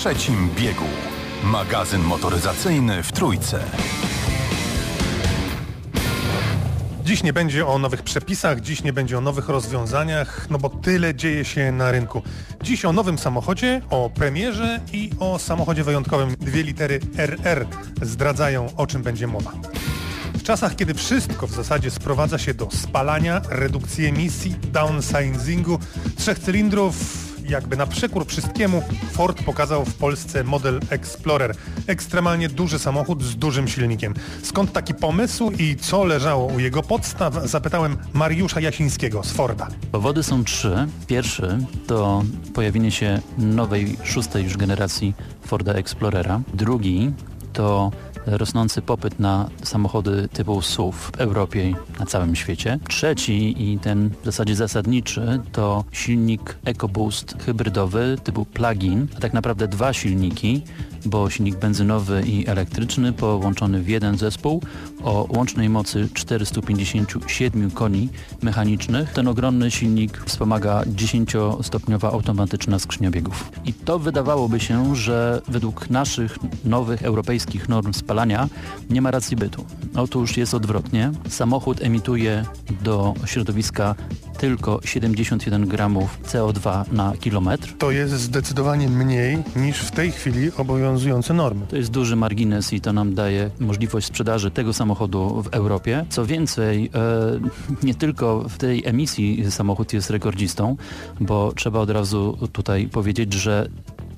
trzecim biegu. Magazyn motoryzacyjny w Trójce. Dziś nie będzie o nowych przepisach, dziś nie będzie o nowych rozwiązaniach, no bo tyle dzieje się na rynku. Dziś o nowym samochodzie, o premierze i o samochodzie wyjątkowym. Dwie litery RR zdradzają o czym będzie mowa. W czasach, kiedy wszystko w zasadzie sprowadza się do spalania, redukcji emisji, downsizingu, trzech cylindrów, jakby na przekór wszystkiemu Ford pokazał w Polsce model Explorer. Ekstremalnie duży samochód z dużym silnikiem. Skąd taki pomysł i co leżało u jego podstaw? Zapytałem Mariusza Jasińskiego z Forda. Powody są trzy. Pierwszy to pojawienie się nowej, szóstej już generacji Forda Explorera. Drugi to rosnący popyt na samochody typu SUV w Europie na całym świecie. Trzeci i ten w zasadzie zasadniczy to silnik EcoBoost hybrydowy typu plug-in, a tak naprawdę dwa silniki, bo silnik benzynowy i elektryczny połączony w jeden zespół o łącznej mocy 457 koni mechanicznych. Ten ogromny silnik wspomaga 10-stopniowa automatyczna skrzynia biegów. I to wydawałoby się, że według naszych nowych europejskich norm spalania nie ma racji bytu. Otóż jest odwrotnie. Samochód emituje do środowiska tylko 71 gramów CO2 na kilometr. To jest zdecydowanie mniej niż w tej chwili obowiązujące normy. To jest duży margines i to nam daje możliwość sprzedaży tego samochodu w Europie. Co więcej, e, nie tylko w tej emisji samochód jest rekordzistą, bo trzeba od razu tutaj powiedzieć, że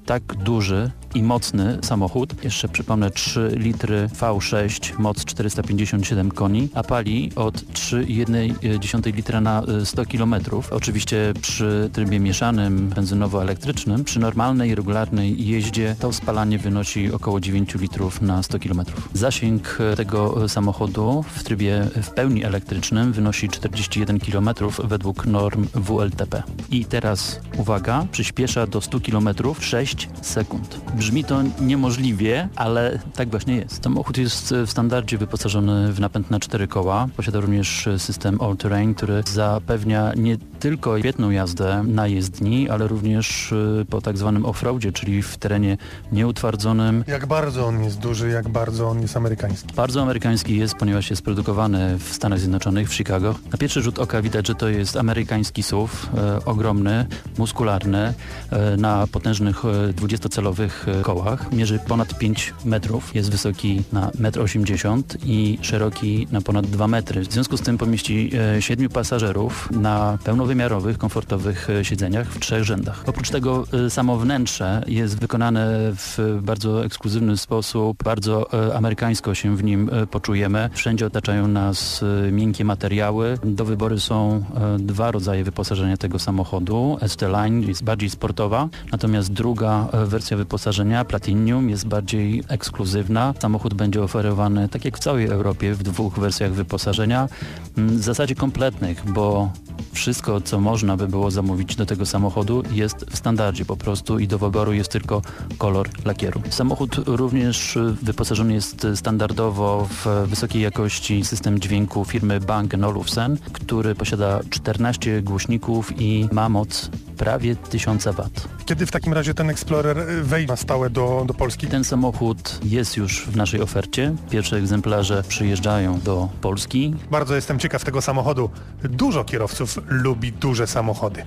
tak duży i mocny samochód, jeszcze przypomnę 3 litry V6, moc 457 koni, a pali od 3,1 litra na 100 km. Oczywiście przy trybie mieszanym, benzynowo-elektrycznym, przy normalnej, regularnej jeździe to spalanie wynosi około 9 litrów na 100 km. Zasięg tego samochodu w trybie w pełni elektrycznym wynosi 41 km według norm WLTP. I teraz uwaga, przyspiesza do 100 km 6 sekund. Brzmi to niemożliwie, ale tak właśnie jest. Samochód jest w standardzie wyposażony w napęd na cztery koła. Posiada również system all-terrain, który zapewnia nie tylko świetną jazdę na jezdni, ale również y, po tak zwanym offroadzie, czyli w terenie nieutwardzonym. Jak bardzo on jest duży, jak bardzo on jest amerykański? Bardzo amerykański jest, ponieważ jest produkowany w Stanach Zjednoczonych, w Chicago. Na pierwszy rzut oka widać, że to jest amerykański SUV, e, ogromny, muskularny, e, na potężnych e, 20-celowych e, kołach. Mierzy ponad 5 metrów, jest wysoki na 1,80 m i szeroki na ponad 2 metry. W związku z tym pomieści 7 pasażerów na pełnowymiarowych, komfortowych e, siedzeniach w trzech rzędach. Oprócz tego e, samo wnętrze jest wykonane w bardzo ekskluzywny sposób, bardzo amerykańsko się w nim poczujemy. Wszędzie otaczają nas miękkie materiały. Do wyboru są dwa rodzaje wyposażenia tego samochodu. ST-Line jest bardziej sportowa, natomiast druga wersja wyposażenia Platinum jest bardziej ekskluzywna. Samochód będzie oferowany, tak jak w całej Europie, w dwóch wersjach wyposażenia, mm, w zasadzie kompletnych, bo wszystko, co można by było zamówić do tego samochodu jest w standardzie po prostu i do wyboru jest tylko kolor lakieru. Samochód również wyposażony jest standardowo w wysokiej jakości system dźwięku firmy Bang Olufsen, który posiada 14 głośników i ma moc prawie 1000 W. Kiedy w takim razie ten Explorer wejdzie na stałe do, do Polski? Ten samochód jest już w naszej ofercie. Pierwsze egzemplarze przyjeżdżają do Polski. Bardzo jestem ciekaw tego samochodu. Dużo kierowców lubi duże samochody.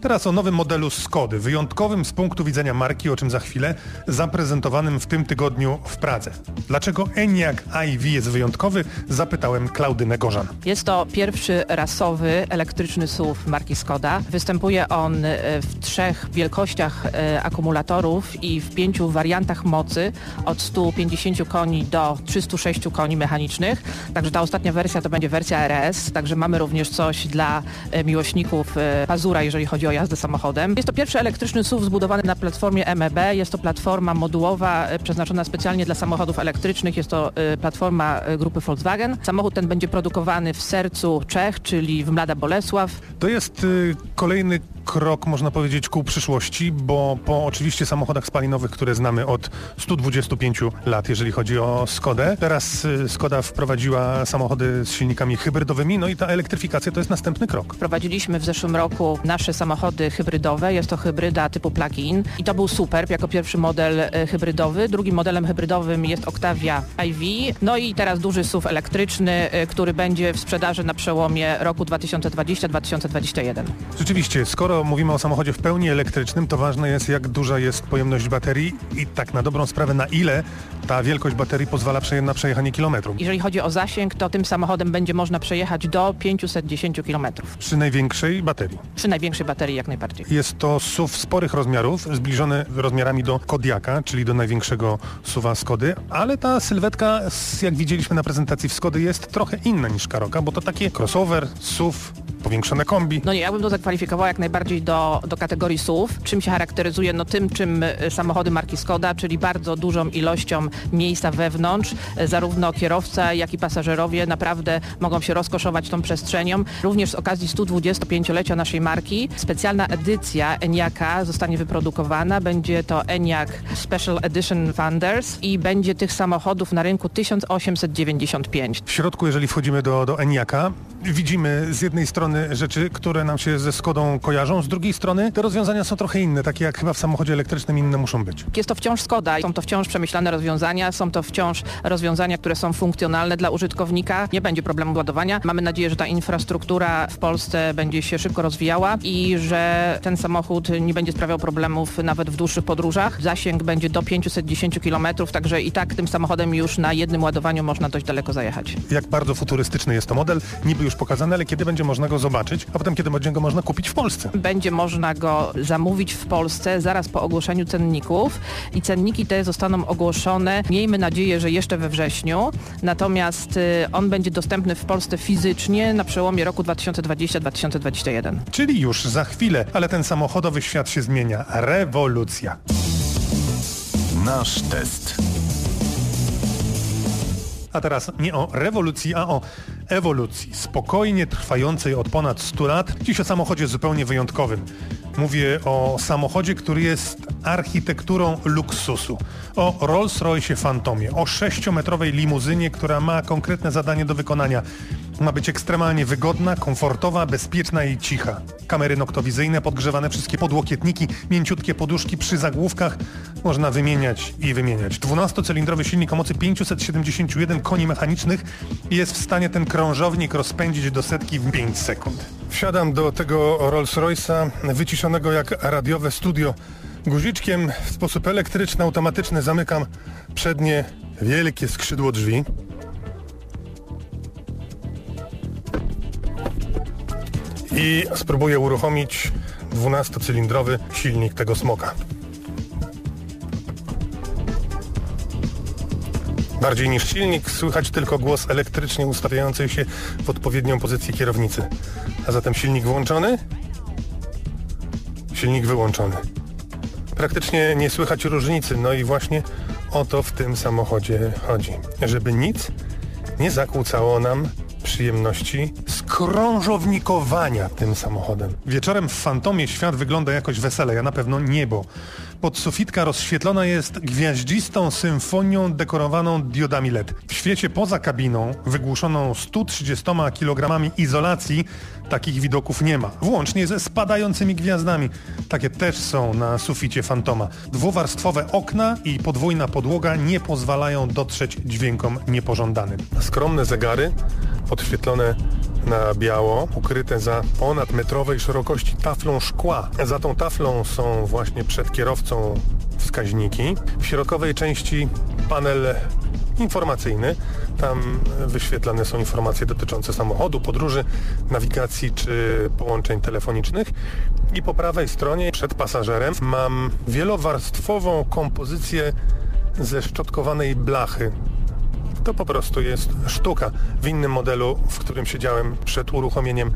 Teraz o nowym modelu Skody, wyjątkowym z punktu widzenia marki, o czym za chwilę, zaprezentowanym w tym tygodniu w Pradze. Dlaczego Enyaq iV jest wyjątkowy? Zapytałem Klaudynę Gorzan. Jest to pierwszy rasowy elektryczny SUV marki Skoda. Występuje on e, w trzech wielkościach e, akumulatorów i w pięciu wariantach mocy od 150 koni do 306 koni mechanicznych. Także ta ostatnia wersja to będzie wersja RS, także mamy również coś dla e, miłośników pazura, jeżeli chodzi o o jazdę samochodem. Jest to pierwszy elektryczny SUV zbudowany na platformie MEB. Jest to platforma modułowa e, przeznaczona specjalnie dla samochodów elektrycznych. Jest to e, platforma e, grupy Volkswagen. Samochód ten będzie produkowany w sercu Czech, czyli w Mlada Bolesław. To jest kolejny krok, można powiedzieć, ku przyszłości, bo po oczywiście samochodach spalinowych, które znamy od 125 lat, jeżeli chodzi o Skodę, teraz y, Skoda wprowadziła samochody z silnikami hybrydowymi, no i ta elektryfikacja to jest następny krok. Wprowadziliśmy w zeszłym roku nasze samochody hybrydowe. Jest to hybryda typu plug-in i to był Superb jako pierwszy model e, hybrydowy. Drugim modelem hybrydowym jest Octavia IV. No i teraz duży SUV elektryczny, e, który będzie w sprzedaży na przełomie roku 2020-2021. Rzeczywiście, skoro mówimy o samochodzie w pełni elektrycznym, to ważne jest jak duża jest pojemność baterii i tak na dobrą sprawę na ile ta wielkość baterii pozwala na przejechanie kilometru. Jeżeli chodzi o zasięg, to tym samochodem będzie można przejechać do 510 km. Przy największej baterii. Przy największej baterii jak najbardziej. Jest to SUV sporych rozmiarów, zbliżony rozmiarami do Kodiaka, czyli do największego SUVa Skody, ale ta sylwetka, jak widzieliśmy na prezentacji w Skody, jest trochę inna niż Karoka, bo to takie crossover, SUV, powiększone kombi. No nie, ja bym to zakwalifikowała jak najbardziej do, do kategorii SUV. Czym się charakteryzuje? No tym, czym y, samochody marki Skoda, czyli bardzo dużą ilością miejsca wewnątrz. Y, Zarówno kierowca, jak i pasażerowie naprawdę mogą się rozkoszować tą przestrzenią. Również z okazji 125-lecia naszej marki specjalna edycja Eniaka zostanie wyprodukowana. Będzie to Eniak Special Edition Wonders i będzie tych samochodów na rynku 1895. W środku, jeżeli wchodzimy do, do Eniaka, widzimy z jednej strony rzeczy, które nam się ze Skodą kojarzą, z drugiej strony te rozwiązania są trochę inne, takie jak chyba w samochodzie elektrycznym inne muszą być. Jest to wciąż Skoda, są to wciąż przemyślane rozwiązania, są to wciąż rozwiązania, które są funkcjonalne dla użytkownika. Nie będzie problemu ładowania. Mamy nadzieję, że ta infrastruktura w Polsce będzie się szybko rozwijała i że ten samochód nie będzie sprawiał problemów nawet w dłuższych podróżach. Zasięg będzie do 510 km, także i tak tym samochodem już na jednym ładowaniu można dość daleko zajechać. Jak bardzo futurystyczny jest to model, niby już pokazany, ale kiedy będzie można go zobaczyć, a potem kiedy będzie go można kupić w Polsce? Będzie można go zamówić w Polsce zaraz po ogłoszeniu cenników i cenniki te zostaną ogłoszone, miejmy nadzieję, że jeszcze we wrześniu, natomiast y, on będzie dostępny w Polsce fizycznie na przełomie roku 2020-2021. Czyli już za chwilę, ale ten samochodowy świat się zmienia. Rewolucja. Nasz test. A teraz nie o rewolucji, a o ewolucji, spokojnie trwającej od ponad 100 lat. Dziś o samochodzie zupełnie wyjątkowym. Mówię o samochodzie, który jest architekturą luksusu. O Rolls-Royce Phantomie, o sześciometrowej limuzynie, która ma konkretne zadanie do wykonania. Ma być ekstremalnie wygodna, komfortowa, bezpieczna i cicha. Kamery noktowizyjne, podgrzewane wszystkie podłokietniki, mięciutkie poduszki przy zagłówkach. Można wymieniać i wymieniać. 12-cylindrowy silnik o mocy 571 koni mechanicznych jest w stanie ten krążownik rozpędzić do setki w 5 sekund. Wsiadam do tego Rolls-Royce'a wyciszonego jak radiowe studio. Guziczkiem w sposób elektryczny, automatyczny zamykam przednie wielkie skrzydło drzwi. i spróbuję uruchomić 12-cylindrowy silnik tego smoka. Bardziej niż silnik słychać tylko głos elektrycznie ustawiający się w odpowiednią pozycję kierownicy. A zatem silnik włączony, silnik wyłączony. Praktycznie nie słychać różnicy, no i właśnie o to w tym samochodzie chodzi. Żeby nic nie zakłócało nam przyjemności skrążownikowania tym samochodem. Wieczorem w Fantomie świat wygląda jakoś wesele, ja na pewno niebo. Podsufitka rozświetlona jest gwiaździstą symfonią dekorowaną diodami LED. W świecie poza kabiną, wygłuszoną 130 kg izolacji, takich widoków nie ma. Włącznie ze spadającymi gwiazdami. Takie też są na suficie Fantoma. Dwuwarstwowe okna i podwójna podłoga nie pozwalają dotrzeć dźwiękom niepożądanym. Skromne zegary, podświetlone na biało, ukryte za ponad metrowej szerokości taflą szkła. Za tą taflą są właśnie przed kierowcą wskaźniki. W środkowej części panel informacyjny. Tam wyświetlane są informacje dotyczące samochodu, podróży, nawigacji czy połączeń telefonicznych. I po prawej stronie przed pasażerem mam wielowarstwową kompozycję ze szczotkowanej blachy. To po prostu jest sztuka. W innym modelu, w którym siedziałem przed uruchomieniem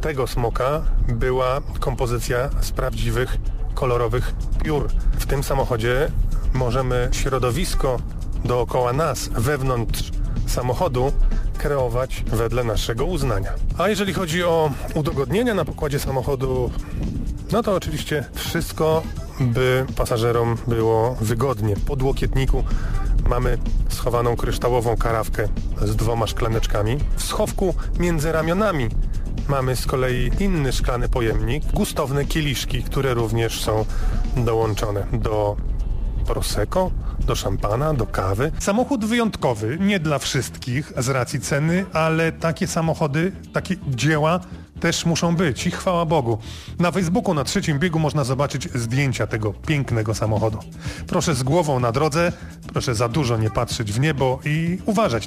tego smoka, była kompozycja z prawdziwych kolorowych piór. W tym samochodzie możemy środowisko dookoła nas, wewnątrz samochodu, kreować wedle naszego uznania. A jeżeli chodzi o udogodnienia na pokładzie samochodu, No to oczywiście wszystko, by pasażerom było wygodnie. W podłokietniku mamy schowaną kryształową karawkę z dwoma szklaneczkami. W schowku między ramionami mamy z kolei inny szklany pojemnik, gustowne kieliszki, które również są dołączone do prosecco, do szampana, do kawy. Samochód wyjątkowy, nie dla wszystkich z racji ceny, ale takie samochody, takie dzieła też muszą być i chwała Bogu. Na Facebooku na trzecim biegu można zobaczyć zdjęcia tego pięknego samochodu. Proszę z głową na drodze, proszę za dużo nie patrzeć w niebo i uważać